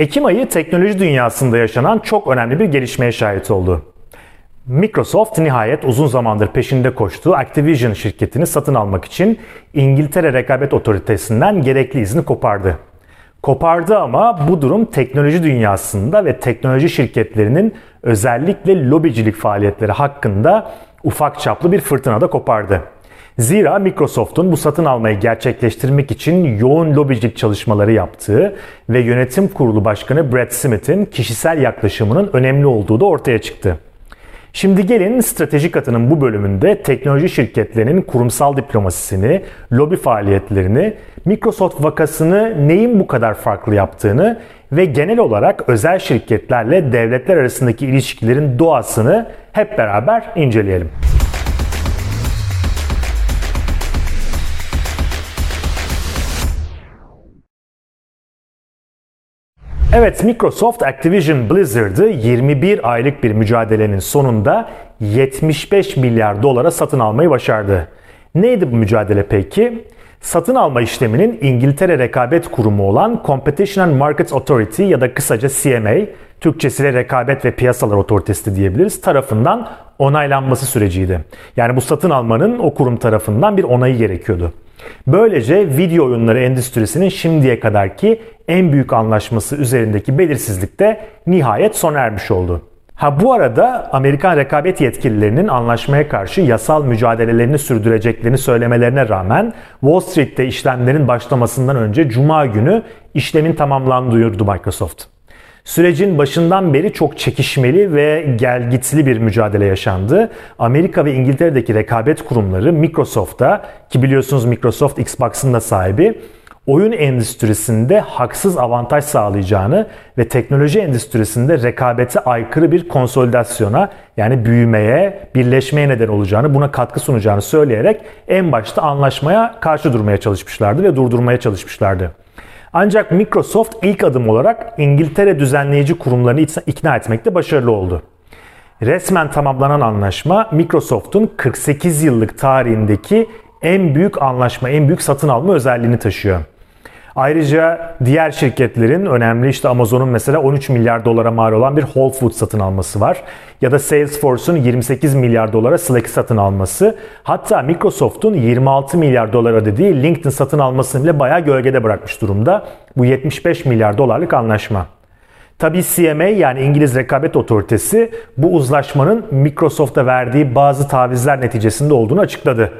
Ekim ayı teknoloji dünyasında yaşanan çok önemli bir gelişmeye şahit oldu. Microsoft nihayet uzun zamandır peşinde koştuğu Activision şirketini satın almak için İngiltere Rekabet Otoritesi'nden gerekli izni kopardı. Kopardı ama bu durum teknoloji dünyasında ve teknoloji şirketlerinin özellikle lobicilik faaliyetleri hakkında ufak çaplı bir fırtına da kopardı. Zira Microsoft'un bu satın almayı gerçekleştirmek için yoğun lobicilik çalışmaları yaptığı ve yönetim kurulu başkanı Brad Smith'in kişisel yaklaşımının önemli olduğu da ortaya çıktı. Şimdi gelin stratejik atının bu bölümünde teknoloji şirketlerinin kurumsal diplomasisini, lobi faaliyetlerini, Microsoft vakasını neyin bu kadar farklı yaptığını ve genel olarak özel şirketlerle devletler arasındaki ilişkilerin doğasını hep beraber inceleyelim. Evet Microsoft Activision Blizzard'ı 21 aylık bir mücadelenin sonunda 75 milyar dolara satın almayı başardı. Neydi bu mücadele peki? Satın alma işleminin İngiltere Rekabet Kurumu olan Competition and Markets Authority ya da kısaca CMA, Türkçesiyle Rekabet ve Piyasalar Otoritesi diyebiliriz, tarafından onaylanması süreciydi. Yani bu satın almanın o kurum tarafından bir onayı gerekiyordu. Böylece video oyunları endüstrisinin şimdiye kadarki en büyük anlaşması üzerindeki belirsizlik de nihayet sona ermiş oldu. Ha bu arada Amerikan rekabet yetkililerinin anlaşmaya karşı yasal mücadelelerini sürdüreceklerini söylemelerine rağmen Wall Street'te işlemlerin başlamasından önce Cuma günü işlemin tamamlandığını duyurdu Microsoft. Sürecin başından beri çok çekişmeli ve gelgitli bir mücadele yaşandı. Amerika ve İngiltere'deki rekabet kurumları Microsoft'a ki biliyorsunuz Microsoft Xbox'ın da sahibi oyun endüstrisinde haksız avantaj sağlayacağını ve teknoloji endüstrisinde rekabete aykırı bir konsolidasyona yani büyümeye, birleşmeye neden olacağını, buna katkı sunacağını söyleyerek en başta anlaşmaya karşı durmaya çalışmışlardı ve durdurmaya çalışmışlardı. Ancak Microsoft ilk adım olarak İngiltere düzenleyici kurumlarını ikna etmekte başarılı oldu. Resmen tamamlanan anlaşma Microsoft'un 48 yıllık tarihindeki en büyük anlaşma, en büyük satın alma özelliğini taşıyor. Ayrıca diğer şirketlerin önemli işte Amazon'un mesela 13 milyar dolara mal olan bir Whole Foods satın alması var. Ya da Salesforce'un 28 milyar dolara Slack satın alması. Hatta Microsoft'un 26 milyar dolar ödediği LinkedIn satın almasını bile bayağı gölgede bırakmış durumda. Bu 75 milyar dolarlık anlaşma. Tabii CMA yani İngiliz Rekabet Otoritesi bu uzlaşmanın Microsoft'a verdiği bazı tavizler neticesinde olduğunu açıkladı.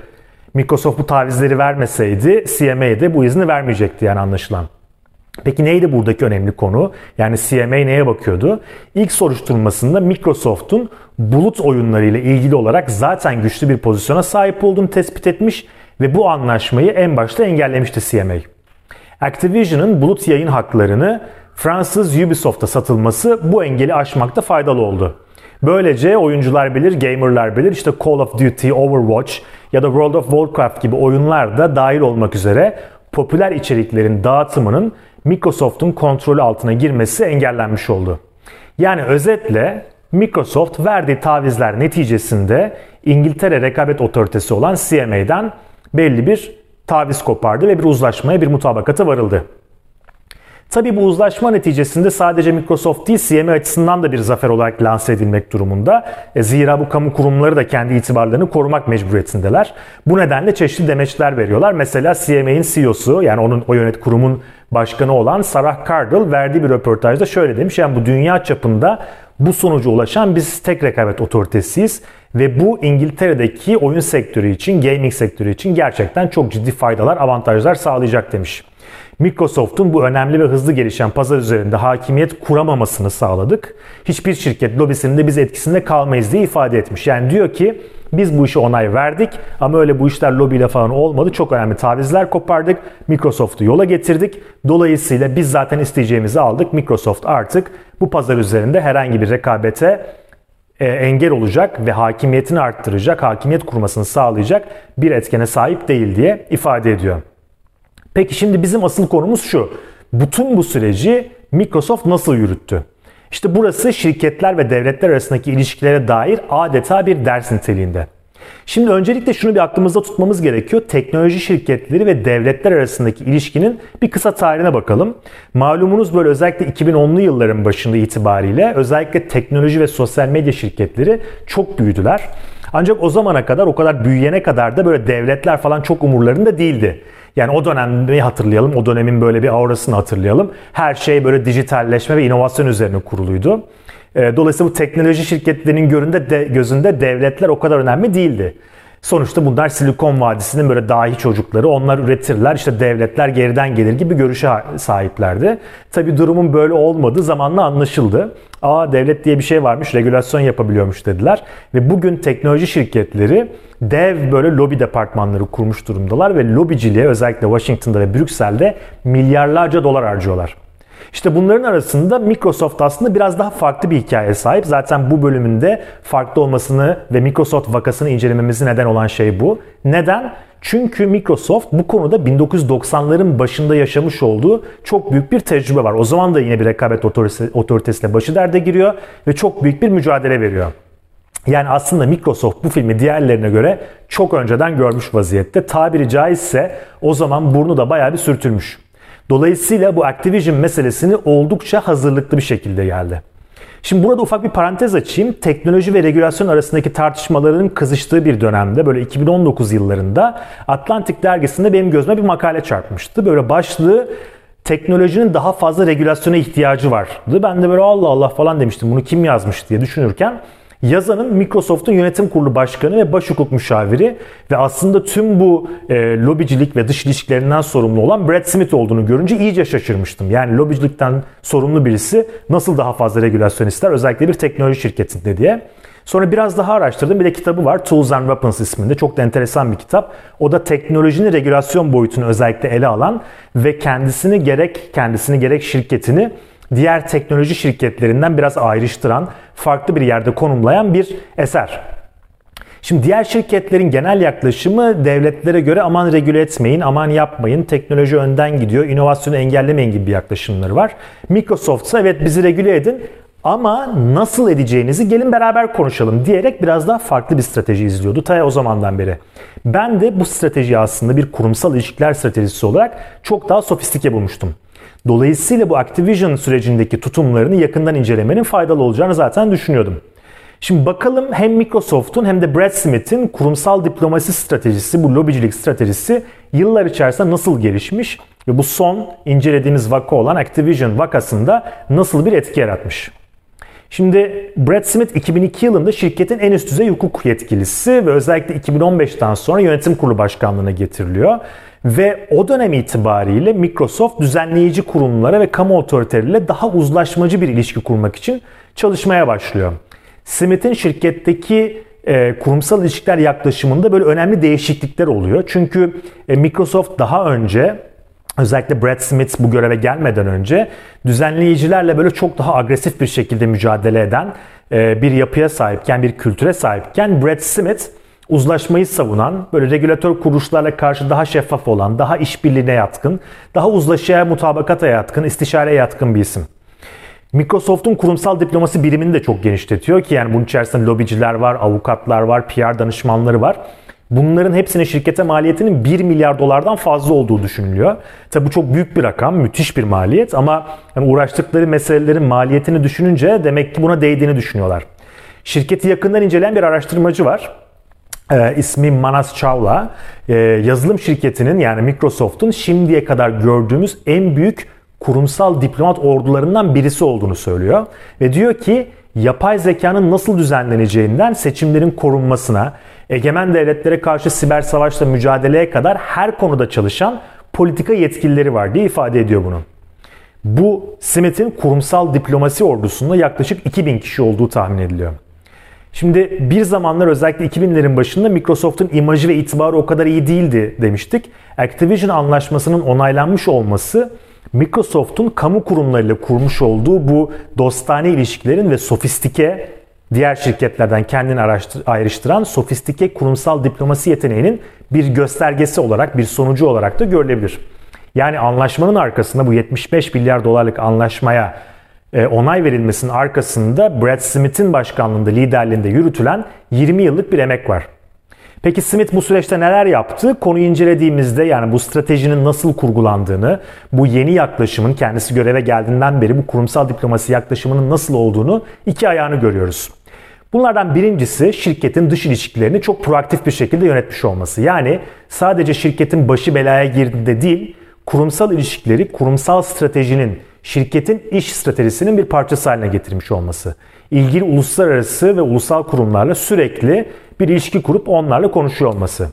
Microsoft bu tavizleri vermeseydi CMA bu izni vermeyecekti yani anlaşılan. Peki neydi buradaki önemli konu? Yani CMA neye bakıyordu? İlk soruşturmasında Microsoft'un bulut oyunları ile ilgili olarak zaten güçlü bir pozisyona sahip olduğunu tespit etmiş ve bu anlaşmayı en başta engellemişti CMA. Activision'ın bulut yayın haklarını Fransız Ubisoft'a satılması bu engeli aşmakta faydalı oldu. Böylece oyuncular bilir, gamerlar bilir işte Call of Duty, Overwatch ya da World of Warcraft gibi oyunlar da dahil olmak üzere popüler içeriklerin dağıtımının Microsoft'un kontrolü altına girmesi engellenmiş oldu. Yani özetle Microsoft verdiği tavizler neticesinde İngiltere Rekabet Otoritesi olan CMA'dan belli bir taviz kopardı ve bir uzlaşmaya, bir mutabakata varıldı. Tabii bu uzlaşma neticesinde sadece Microsoft değil CMA açısından da bir zafer olarak lanse edilmek durumunda. E, zira bu kamu kurumları da kendi itibarlarını korumak mecburiyetindeler. Bu nedenle çeşitli demeçler veriyorlar. Mesela CMA'in CEO'su yani onun o yönet kurumun başkanı olan Sarah Cardle verdiği bir röportajda şöyle demiş. Yani bu dünya çapında bu sonuca ulaşan biz tek rekabet otoritesiyiz ve bu İngiltere'deki oyun sektörü için, gaming sektörü için gerçekten çok ciddi faydalar, avantajlar sağlayacak demiş. Microsoft'un bu önemli ve hızlı gelişen pazar üzerinde hakimiyet kuramamasını sağladık. Hiçbir şirket lobisinin de biz etkisinde kalmayız diye ifade etmiş. Yani diyor ki biz bu işe onay verdik ama öyle bu işler lobiyle falan olmadı. Çok önemli tavizler kopardık. Microsoft'u yola getirdik. Dolayısıyla biz zaten isteyeceğimizi aldık. Microsoft artık bu pazar üzerinde herhangi bir rekabete e, engel olacak ve hakimiyetini arttıracak, hakimiyet kurmasını sağlayacak bir etkene sahip değil diye ifade ediyor. Peki şimdi bizim asıl konumuz şu. Bütün bu süreci Microsoft nasıl yürüttü? İşte burası şirketler ve devletler arasındaki ilişkilere dair adeta bir ders niteliğinde. Şimdi öncelikle şunu bir aklımızda tutmamız gerekiyor. Teknoloji şirketleri ve devletler arasındaki ilişkinin bir kısa tarihine bakalım. Malumunuz böyle özellikle 2010'lu yılların başında itibariyle özellikle teknoloji ve sosyal medya şirketleri çok büyüdüler. Ancak o zamana kadar o kadar büyüyene kadar da böyle devletler falan çok umurlarında değildi. Yani o dönemi hatırlayalım, o dönemin böyle bir aurasını hatırlayalım. Her şey böyle dijitalleşme ve inovasyon üzerine kuruluydu. Ee, dolayısıyla bu teknoloji şirketlerinin gözünde devletler o kadar önemli değildi. Sonuçta bunlar Silikon Vadisi'nin böyle dahi çocukları. Onlar üretirler. işte devletler geriden gelir gibi görüşe sahiplerdi. Tabi durumun böyle olmadığı zamanla anlaşıldı. Aa devlet diye bir şey varmış, regülasyon yapabiliyormuş dediler. Ve bugün teknoloji şirketleri dev böyle lobi departmanları kurmuş durumdalar ve lobiciliğe özellikle Washington'da ve Brüksel'de milyarlarca dolar harcıyorlar. İşte bunların arasında Microsoft aslında biraz daha farklı bir hikaye sahip. Zaten bu bölümünde farklı olmasını ve Microsoft vakasını incelememizi neden olan şey bu. Neden? Çünkü Microsoft bu konuda 1990'ların başında yaşamış olduğu çok büyük bir tecrübe var. O zaman da yine bir rekabet otoritesiyle başı derde giriyor ve çok büyük bir mücadele veriyor. Yani aslında Microsoft bu filmi diğerlerine göre çok önceden görmüş vaziyette. Tabiri caizse o zaman burnu da bayağı bir sürtülmüş. Dolayısıyla bu Activision meselesini oldukça hazırlıklı bir şekilde geldi. Şimdi burada ufak bir parantez açayım. Teknoloji ve regülasyon arasındaki tartışmaların kızıştığı bir dönemde böyle 2019 yıllarında Atlantic dergisinde benim gözüme bir makale çarpmıştı. Böyle başlığı teknolojinin daha fazla regülasyona ihtiyacı vardı. Ben de böyle Allah Allah falan demiştim. Bunu kim yazmış diye düşünürken Yazanın Microsoft'un yönetim kurulu başkanı ve baş hukuk müşaviri ve aslında tüm bu e, lobicilik ve dış ilişkilerinden sorumlu olan Brad Smith olduğunu görünce iyice şaşırmıştım. Yani lobicilikten sorumlu birisi nasıl daha fazla regülasyon ister özellikle bir teknoloji şirketinde diye. Sonra biraz daha araştırdım. Bir de kitabı var. Tools and Weapons isminde. Çok da enteresan bir kitap. O da teknolojinin regülasyon boyutunu özellikle ele alan ve kendisini gerek kendisini gerek şirketini diğer teknoloji şirketlerinden biraz ayrıştıran, farklı bir yerde konumlayan bir eser. Şimdi diğer şirketlerin genel yaklaşımı devletlere göre aman regüle etmeyin, aman yapmayın, teknoloji önden gidiyor, inovasyonu engellemeyin gibi bir yaklaşımları var. Microsoft ise evet bizi regüle edin ama nasıl edeceğinizi gelin beraber konuşalım diyerek biraz daha farklı bir strateji izliyordu ta o zamandan beri. Ben de bu stratejiyi aslında bir kurumsal ilişkiler stratejisi olarak çok daha sofistike bulmuştum. Dolayısıyla bu Activision sürecindeki tutumlarını yakından incelemenin faydalı olacağını zaten düşünüyordum. Şimdi bakalım hem Microsoft'un hem de Brad Smith'in kurumsal diplomasi stratejisi, bu lobicilik stratejisi yıllar içerisinde nasıl gelişmiş ve bu son incelediğimiz vaka olan Activision vakasında nasıl bir etki yaratmış. Şimdi Brad Smith 2002 yılında şirketin en üst düzey hukuk yetkilisi ve özellikle 2015'ten sonra yönetim kurulu başkanlığına getiriliyor. Ve o dönem itibariyle Microsoft düzenleyici kurumlara ve kamu otoriteleriyle daha uzlaşmacı bir ilişki kurmak için çalışmaya başlıyor. Smith'in şirketteki e, kurumsal ilişkiler yaklaşımında böyle önemli değişiklikler oluyor. Çünkü e, Microsoft daha önce özellikle Brad Smith bu göreve gelmeden önce düzenleyicilerle böyle çok daha agresif bir şekilde mücadele eden e, bir yapıya sahipken, bir kültüre sahipken Brad Smith uzlaşmayı savunan, böyle regülatör kuruluşlarla karşı daha şeffaf olan, daha işbirliğine yatkın, daha uzlaşıya, mutabakata yatkın, istişareye yatkın bir isim. Microsoft'un kurumsal diplomasi birimini de çok genişletiyor ki yani bunun içerisinde lobiciler var, avukatlar var, PR danışmanları var. Bunların hepsinin şirkete maliyetinin 1 milyar dolardan fazla olduğu düşünülüyor. Tabi bu çok büyük bir rakam, müthiş bir maliyet ama yani uğraştıkları meselelerin maliyetini düşününce demek ki buna değdiğini düşünüyorlar. Şirketi yakından inceleyen bir araştırmacı var. Ee, ismi Manas Chawla. Ee, yazılım şirketinin yani Microsoft'un şimdiye kadar gördüğümüz en büyük kurumsal diplomat ordularından birisi olduğunu söylüyor. Ve diyor ki yapay zekanın nasıl düzenleneceğinden seçimlerin korunmasına, egemen devletlere karşı siber savaşla mücadeleye kadar her konuda çalışan politika yetkilileri var diye ifade ediyor bunu. Bu Smith'in kurumsal diplomasi ordusunda yaklaşık 2000 kişi olduğu tahmin ediliyor. Şimdi bir zamanlar özellikle 2000'lerin başında Microsoft'un imajı ve itibarı o kadar iyi değildi demiştik. Activision anlaşmasının onaylanmış olması Microsoft'un kamu kurumlarıyla kurmuş olduğu bu dostane ilişkilerin ve sofistike diğer şirketlerden kendini ayrıştıran sofistike kurumsal diplomasi yeteneğinin bir göstergesi olarak, bir sonucu olarak da görülebilir. Yani anlaşmanın arkasında bu 75 milyar dolarlık anlaşmaya onay verilmesinin arkasında Brad Smith'in başkanlığında, liderliğinde yürütülen 20 yıllık bir emek var. Peki Smith bu süreçte neler yaptı? Konuyu incelediğimizde yani bu stratejinin nasıl kurgulandığını, bu yeni yaklaşımın kendisi göreve geldiğinden beri bu kurumsal diplomasi yaklaşımının nasıl olduğunu iki ayağını görüyoruz. Bunlardan birincisi şirketin dış ilişkilerini çok proaktif bir şekilde yönetmiş olması. Yani sadece şirketin başı belaya girdiğinde değil, kurumsal ilişkileri kurumsal stratejinin, şirketin iş stratejisinin bir parçası haline getirmiş olması. İlgili uluslararası ve ulusal kurumlarla sürekli bir ilişki kurup onlarla konuşuyor olması.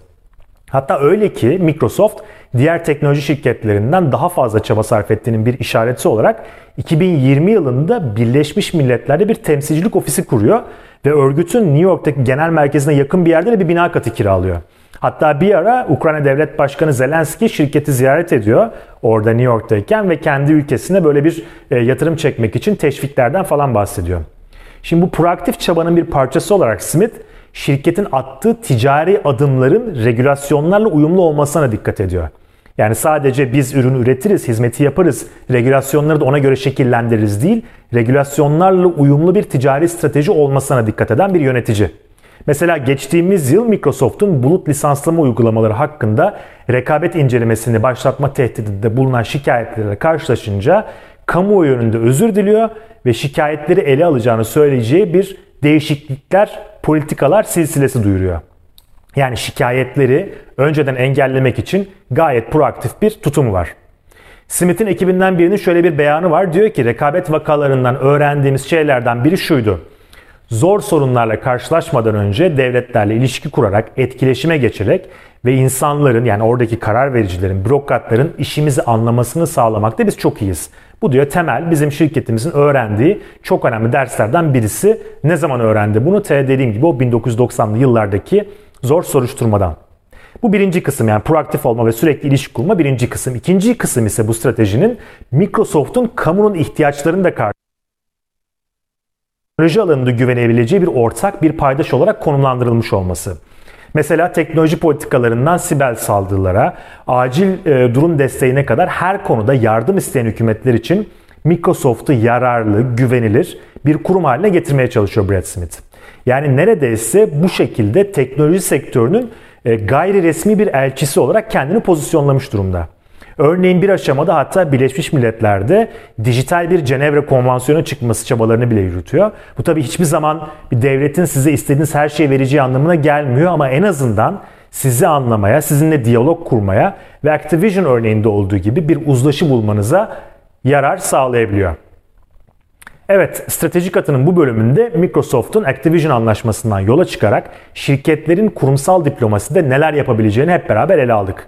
Hatta öyle ki Microsoft diğer teknoloji şirketlerinden daha fazla çaba sarf ettiğinin bir işareti olarak 2020 yılında Birleşmiş Milletler'de bir temsilcilik ofisi kuruyor ve örgütün New York'taki genel merkezine yakın bir yerde de bir bina katı kiralıyor. Hatta bir ara Ukrayna Devlet Başkanı Zelenski şirketi ziyaret ediyor orada New York'tayken ve kendi ülkesine böyle bir e, yatırım çekmek için teşviklerden falan bahsediyor. Şimdi bu proaktif çabanın bir parçası olarak Smith şirketin attığı ticari adımların regülasyonlarla uyumlu olmasına dikkat ediyor. Yani sadece biz ürün üretiriz, hizmeti yaparız, regülasyonları da ona göre şekillendiririz değil, regülasyonlarla uyumlu bir ticari strateji olmasına dikkat eden bir yönetici. Mesela geçtiğimiz yıl Microsoft'un bulut lisanslama uygulamaları hakkında rekabet incelemesini başlatma tehdidinde bulunan şikayetlerle karşılaşınca kamuoyu önünde özür diliyor ve şikayetleri ele alacağını söyleyeceği bir değişiklikler, politikalar silsilesi duyuruyor. Yani şikayetleri önceden engellemek için gayet proaktif bir tutumu var. Smith'in ekibinden birinin şöyle bir beyanı var. Diyor ki rekabet vakalarından öğrendiğimiz şeylerden biri şuydu. Zor sorunlarla karşılaşmadan önce devletlerle ilişki kurarak, etkileşime geçerek ve insanların yani oradaki karar vericilerin, bürokratların işimizi anlamasını sağlamakta biz çok iyiyiz. Bu diyor temel bizim şirketimizin öğrendiği çok önemli derslerden birisi. Ne zaman öğrendi bunu? Te dediğim gibi o 1990'lı yıllardaki zor soruşturmadan. Bu birinci kısım yani proaktif olma ve sürekli ilişki kurma birinci kısım. İkinci kısım ise bu stratejinin Microsoft'un kamunun ihtiyaçlarını da karşı teknoloji alanında güvenebileceği bir ortak bir paydaş olarak konumlandırılmış olması. Mesela teknoloji politikalarından siber saldırılara, acil e, durum desteğine kadar her konuda yardım isteyen hükümetler için Microsoft'u yararlı, güvenilir bir kurum haline getirmeye çalışıyor Brad Smith. Yani neredeyse bu şekilde teknoloji sektörünün e, gayri resmi bir elçisi olarak kendini pozisyonlamış durumda. Örneğin bir aşamada hatta Birleşmiş Milletler'de dijital bir Cenevre Konvansiyonu çıkması çabalarını bile yürütüyor. Bu tabii hiçbir zaman bir devletin size istediğiniz her şeyi vereceği anlamına gelmiyor ama en azından sizi anlamaya, sizinle diyalog kurmaya ve Activision örneğinde olduğu gibi bir uzlaşı bulmanıza yarar sağlayabiliyor. Evet, stratejik atının bu bölümünde Microsoft'un Activision anlaşmasından yola çıkarak şirketlerin kurumsal diplomaside neler yapabileceğini hep beraber ele aldık.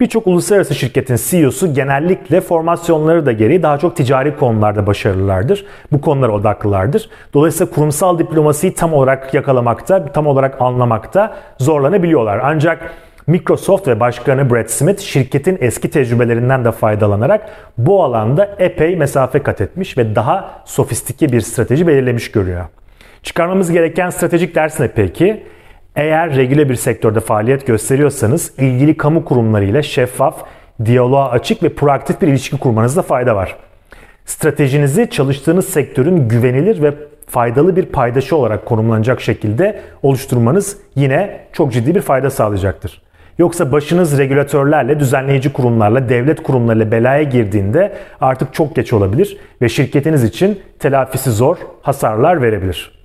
Birçok uluslararası şirketin CEO'su genellikle formasyonları da gereği daha çok ticari konularda başarılılardır. Bu konulara odaklılardır. Dolayısıyla kurumsal diplomasiyi tam olarak yakalamakta, tam olarak anlamakta zorlanabiliyorlar. Ancak Microsoft ve başkanı Brad Smith şirketin eski tecrübelerinden de faydalanarak bu alanda epey mesafe kat etmiş ve daha sofistike bir strateji belirlemiş görüyor. Çıkarmamız gereken stratejik ders ne peki? Eğer regüle bir sektörde faaliyet gösteriyorsanız ilgili kamu kurumlarıyla şeffaf, diyaloğa açık ve proaktif bir ilişki kurmanızda fayda var. Stratejinizi çalıştığınız sektörün güvenilir ve faydalı bir paydaşı olarak konumlanacak şekilde oluşturmanız yine çok ciddi bir fayda sağlayacaktır. Yoksa başınız regülatörlerle, düzenleyici kurumlarla, devlet kurumlarıyla belaya girdiğinde artık çok geç olabilir ve şirketiniz için telafisi zor hasarlar verebilir.